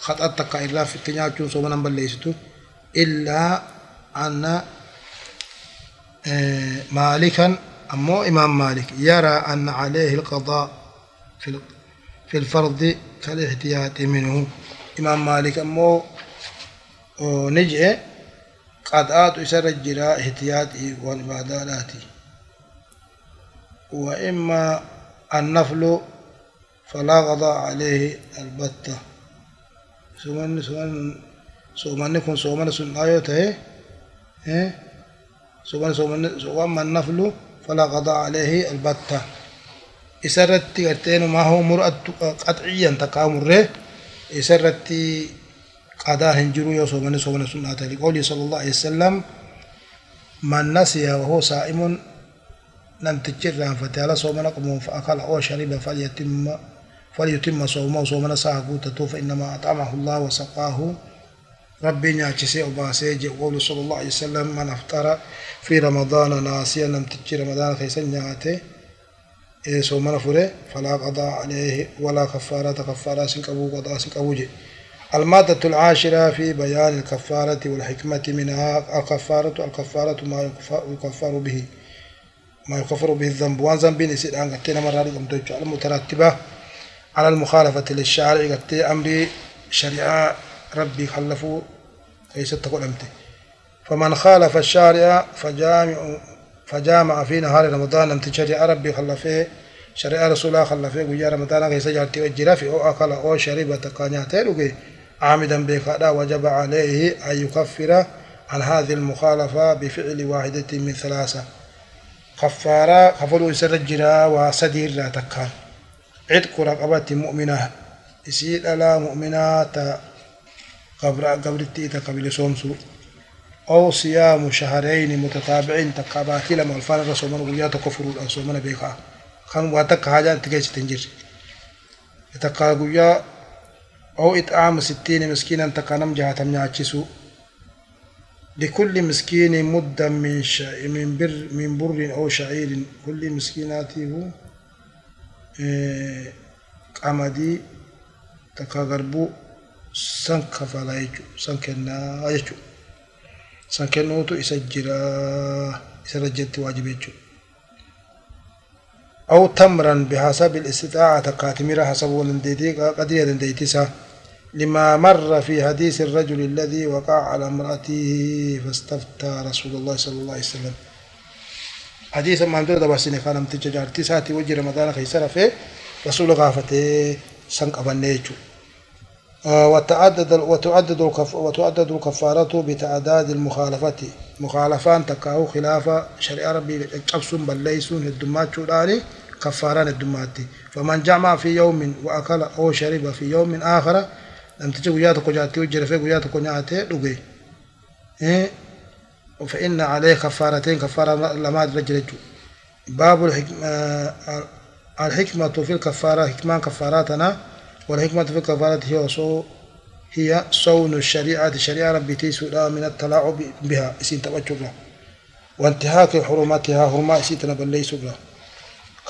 خطأ تقا إلا في التنياجون سوما نمبر ليستو إلا أن آه، مالكا أمو إمام مالك يرى أن عليه القضاء في في الفرض كالاحتياط منه. إمام مالك آه، نجئ قضاء يسر الجراء احتياطي والعبادات وإما النفل فلا قضاء عليه البتة. سومن سومن سومن كن سومن سن آيو تهي سومن سومن سومن النفل فلا قضاء عليه البتة. إسرت قرتين ما هو مرأة قطعيا تكامره إسرت قضاء هنجرو يو سومن سومن سن آتي لقوله صلى الله عليه وسلم من نسي وهو صائم لم تجر فتالا صومن قبل فأكل أو شرب فليتم فليتم صومه صومنا ساعة فإنما أطعمه الله وسقاه. ربي نعكسي وباسي يقول صلى الله عليه وسلم من أفطر في رمضان ناسيا لم تجي رمضان خيسا نعته إيه صومنا فره فلا قضاء عليه ولا كفارة. كفارة سنكبو قضاء سنكبو جي. المادة العاشرة في بيان الكفارة والحكمة منها. الكفارة الكفارة ما يكفر به. ما يكفر به الذنب. وان ذنب نسيت أن قتنا مرة المترتبة على المخالفة للشارع قد أمري شريعة. ربي خلفوا ليس تقول أمتي. فمن خالف الشارع فجامع فجامع في نهار رمضان أمتي شريعة ربي خلفه شريعة رسول الله خلفه ويا رمضان كيس جارتي وجرا في أو أكل أو شرب تقانياته لقي عامدا بخدا وجب عليه أن يكفر عن هذه المخالفة بفعل واحدة من ثلاثة. كفارة كفلوا سر الجرا وسدير لا تكان. عتق رقبة مؤمنة. يسيد على مؤمنات قبر قبرتي تقبل سومسو أو صيام شهرين متتابعين تقاباتي لما الفان من قليا تكفروا الأنسو من بيخا. كان واتك حاجة تجيش تنجر؟ يتقا أو إطعام ستين مسكينا تقانم جهة نعجسو لكل مسكين مدة من من بر من بر أو شعير. كل مسكيناته qamadii takka garbuu san kafalaa jechuudha san kennaa jechuudha san kennuutu isa jira isa rajjatti waajiba jechuudha. أو تمرا بحسب الاستطاعة تقاتمير حسب ولنديتي قدية دنديتسا لما مر في حديث الرجل الذي وقع على امرأته فاستفتى رسول الله صلى الله عليه وسلم حديث ما عندنا دباسين كان متجا جارتي ساتي وجه رمضان خيسر في رسول غافته سنق أبنيجو وتعدد وتعدد وتعدد الكفارة بتعداد المخالفات مخالفان تكاو خلاف شريعة ربي قبسون بل ليسون الدمات شوراني كفاران الدمات فمن جمع في يوم وأكل أو شرب في يوم آخر لم تجي وياتك جاتي وجر في وياتك نعاتي لقي إيه؟ فإن عليه كفارتين كفارة لما رجل باب الحكمة آه، الحكمة في الكفارة حكمان كفاراتنا والحكمة في الكفارة هي وصو هي صون الشريعة شريعة ربي تيسودا من التلاعب بها اسين تبجبها وانتهاك حرماتها اسين ليس بها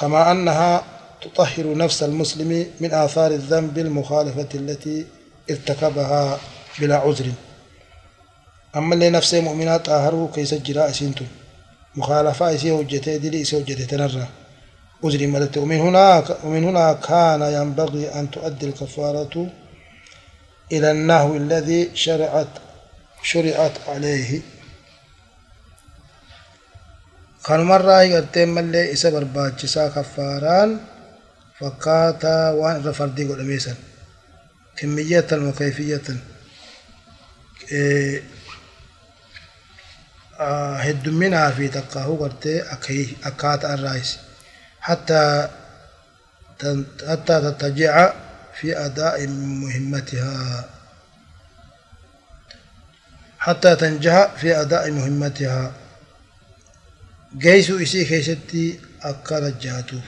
كما أنها تطهر نفس المسلم من آثار الذنب المخالفة التي ارتكبها بلا عذر أما اللي نفسه مؤمنات طاهره كيس جراء سنتم مخالفة إسيه وجته دلي إسيه وجته تنرى أجري ملت ومن هناك ومن هنا كان ينبغي أن تؤدي الكفارة إلى النهو الذي شرعت شرعت عليه. كان مرة يقتم ملي إسا برباچسا كفاران فكاتا وان رفردي قد أميسا كمية وكيفية. إيه hedduminaa fi takkaahuu gartee akkaataa irraayis حتى حتى تتجع في أداء مهمتها. حتى تنجح في أداء مهمتها. جيسو إسي كيستي أكال جاتوف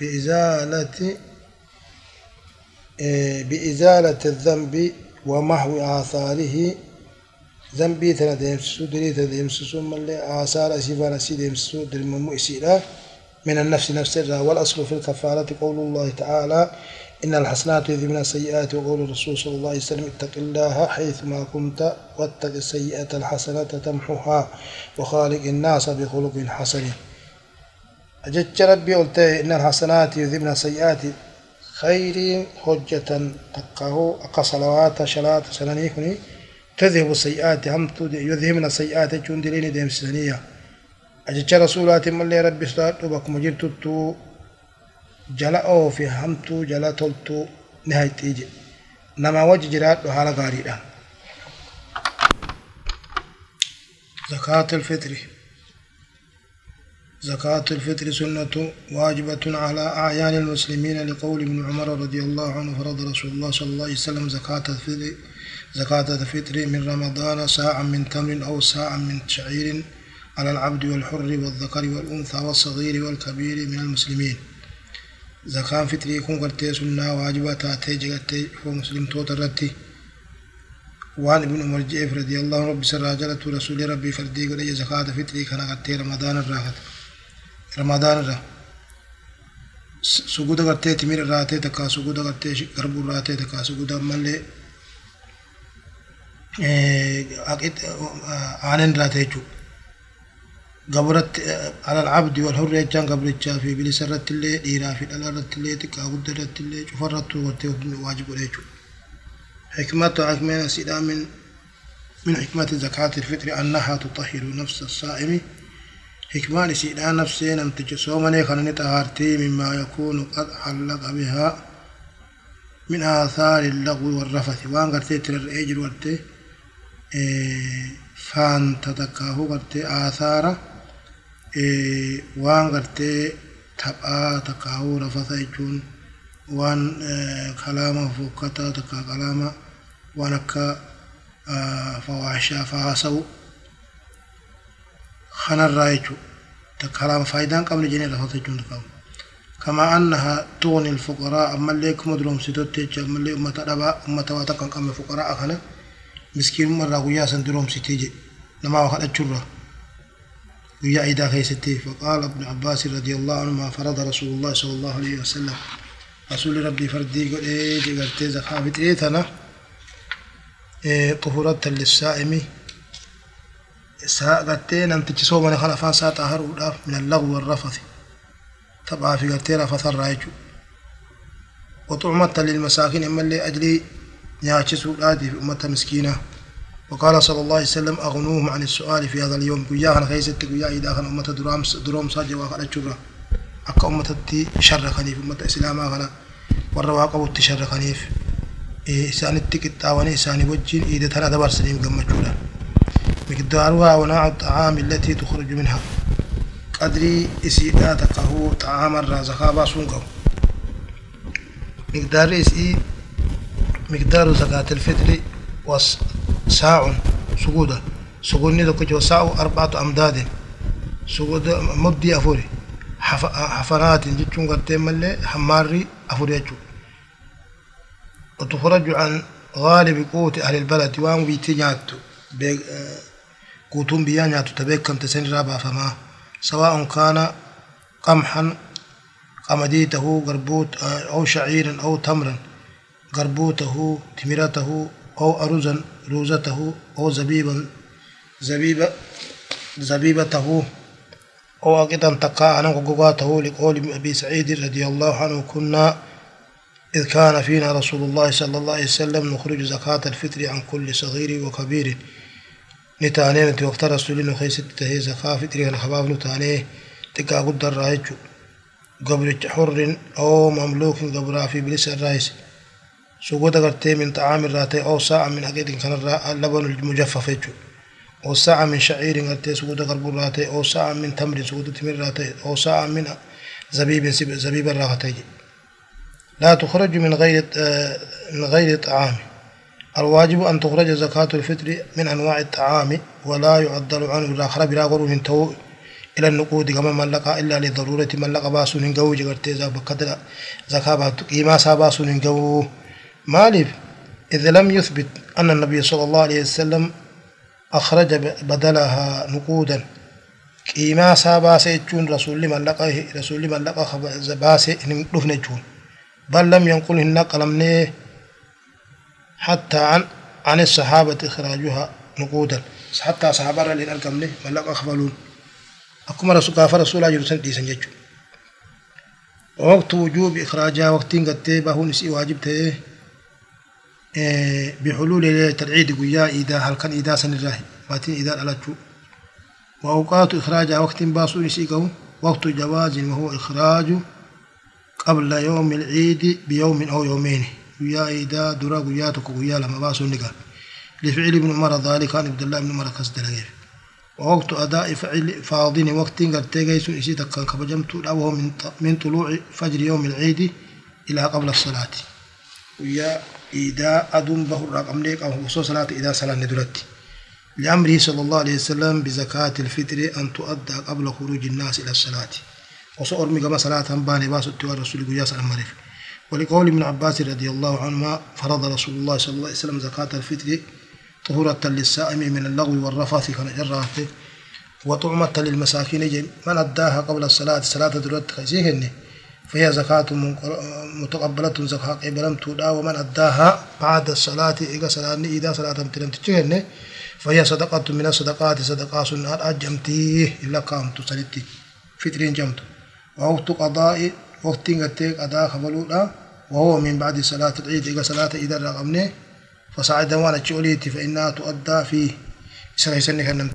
بإزالة بإزالة الذنب ومحو آثاره. ذنبي تنا ديمسسو دري تنا ديمسسو ملي آثار أسيفان أسي ديمسسو درممو إسيلا من النفس نفس الرا والأصل في الكفارة قول الله تعالى إن الحسنات يذهبن السيئات وقول الرسول صلى الله عليه وسلم اتق الله حيث ما كنت واتق السيئة الحسنة تمحها وخالق الناس بخلق حسن. أجدت ربي قلت إن الحسنات يذهبن السيئات خير حجة تقه أقصلوات شلات سننيكني تذهب السيئات هم يذهبن السيئات جون دلين ديم سنية رسولات من اللي ربي استعد بكم جرتو جلا أو في همتو جلا تلتو نهاية تيجي. نما وجه جرات حالة غاريدا زكاة الفطر. زكاة الفطر سنة واجبة على أعيان المسلمين لقول ابن عمر رضي الله عنه فرض رسول الله صلى الله عليه وسلم زكاة الفطر زكاة الفطر من رمضان ساعة من تمر أو ساعة من شعير. على العبد والحر والذكر والأنثى والصغير والكبير من المسلمين. زكاة فطر يكون قرتي سنة واجبة تاتي جغتي ومسلم توترتي. وعن ابن عمر جيف رضي الله بسر جلت رسول ربي فردي قل زكاة فطري كان قرتي رمضان الراحت. رمضان الراحت suguda gartee timir irraatee takkaa suguda gartee garbuu irraatee takkaa suguda ammallee aanan irraatee jechuudha. قبرت آه، على العبد والحر يجان قبر الجافي بلي سرت اللي ديرا في الألا رت اللي تكا قدرت اللي جفرت ورتي واجب ليجو حكمة عثمان سيدا من من حكمة زكاة الفطر أنها تطهر نفس الصائم. حكمة سيدا نفسي نمتج صومني خلن تهارتي مما يكون قد علق بها. من آثار اللغو والرفث وان قرتي ترى الأجر آه، فان تتكاهو قرتي آثاره آثار وان قرتي تبعا تكاه رفث يجون وان كلامه فوكتا تكا كلامه وان أكا فواشا فاسو خنا الرايجو تكلام فايدان قبل جني رفض جون قام كما أنها تغني الفقراء أما اللي كم درهم ستوت أما اللي أمة دبا أمة واتقن قام الفقراء خنا مسكين مرة ويا سندروم ستيجي لما وخد الجرة إذا خيستي فقال ابن عباس رضي الله عنهما فرض رسول الله صلى الله عليه وسلم. رسول ربي فردي قل إيه جعلت زكاة إيه تنا؟ إيه طهورة للسائم. soomane kan afaan isaa xaaharuudhaaf min allagwi warrafati taphaa fi gartee rafatarraa jechuudha وطعمة للمساكين إما اللي أجلي نياتشسو الآدي في أمة مسكينة. وقال صلى الله عليه وسلم أغنوهم عن السؤال في هذا اليوم. قيا خنا خيست قيا إذا خنا أمة دروم دروم ساجي وخنا جرة أكا أمة تي خنيف أمة إسلاما خنا وروا قبو تشر خنيف إسان التكت أواني إسان وجين إذا ترى دبر سليم قمة جولا مقدارها ونوع الطعام التي تخرج منها. قدري إسيدا تقهو طعام الرازقا باسونقو مقدار إسي مقدار زكاة الفطر وساع سجودة سجودني دكتور ساع أربعة أمداد سجود مدي أفوري حفرات جتشون قرتين ملي حماري أفوري أجو وتخرج عن غالب قوت أهل البلد وان بيتي نياتو قوتون بيا نياتو تبيكم تسن رابع فما سواء كان قمحا قمديته قربوت أو شعيرا أو تمرا قربوته تمرته أو أرزا روزته أو زبيبا زبيبة زبيبته أو أقدا تقى عن ققاته لقول أبي سعيد رضي الله عنه كنا إذ كان فينا رسول الله صلى الله عليه وسلم نخرج زكاة الفطر عن كل صغير وكبير. نتانين وقت رسول الله خيست تهي زكاة فطر عن خباب نتانيه تقا قد الرائج قبل حر أو مملوك قبل في بلس الرئيس. سقوط قرتي من طعام الراتي أو ساعة من أكيد كان اللبن المجفف يجو أو ساعة من شعير قرتي سقوط قرب الراتي أو ساعة من تمر سقوط تمر الراتي أو ساعة من زبيب زبيب الراتي لا تخرج من غير من غير طعام. الواجب أن تخرج زكاة الفطر من أنواع الطعام ولا يعدل عنه الآخر بلا غرو من تو إلى النقود كما ملقا إلا لضرورة ملقا باسو ننقو جغرتي بكدر زكاة قيمة ساباسو ننقو مالف إذا لم يثبت أن النبي صلى الله عليه وسلم أخرج بدلها نقودا. قيمة ساباسي جون رسول ملقا رسول ملقا باسي نفن جون بل لم ينقله النقل حتى عن عن الصحابة إخراجها نقودا. حتى صحابة اللي نلقم له ملق أخبرون أكما رسول كافر رسول الله يرسل دي سنجج وقت وجوب إخراجها وقت قد تيبه نسي واجب بحلول ليلة العيد قيا إذا هل كان إذا سن الراهي ماتين إذا ألتشو. وأوقات إخراجها وقت باسو نسيقه وقت جواز وهو إخراج قبل يوم العيد بيوم أو يومين. ويا إيدا درا قياتك ويا لما باسو نقال لفعل ابن عمر ذلك عن عبد الله بن عمر قصد ووقت أداء فعل فاضين وقت قد تيجيس إسيتك كان كبجمت وهو من طلوع فجر يوم العيد إلى قبل الصلاة. ويا إذا أدم به الرقم ليك أو خصوص صلاة إذا صلاة ندرت لأمره صلى الله عليه وسلم بزكاة الفطر أن تؤدى قبل خروج الناس إلى الصلاة. وصور ميغا صلاة باني باس التوار رسول قياس المعرف ولقول ابن عباس رضي الله عنهما فرض رسول الله صلى الله عليه وسلم زكاة الفطر طهورة للسائم من اللغو والرفث كان جراته وطعمة للمساكين من أداها قبل الصلاة الصلاة درت خيسيهن فهي زكاة متقبلة زكاة قبلم تودا ومن أداها بعد الصلاة إذا صلاة إذا صلاة تلم تجهن فهي صدقة من الصدقات صدقة سنة أجمتي إلا قامت صلتي فطرين جمت ووقت قضاء وقت قتيك أداء خبلولا وهو من بعد صلاة العيد إذا صلاة إذا رقمني فصعد وأنا فإنها تؤدى فيه سنة سنة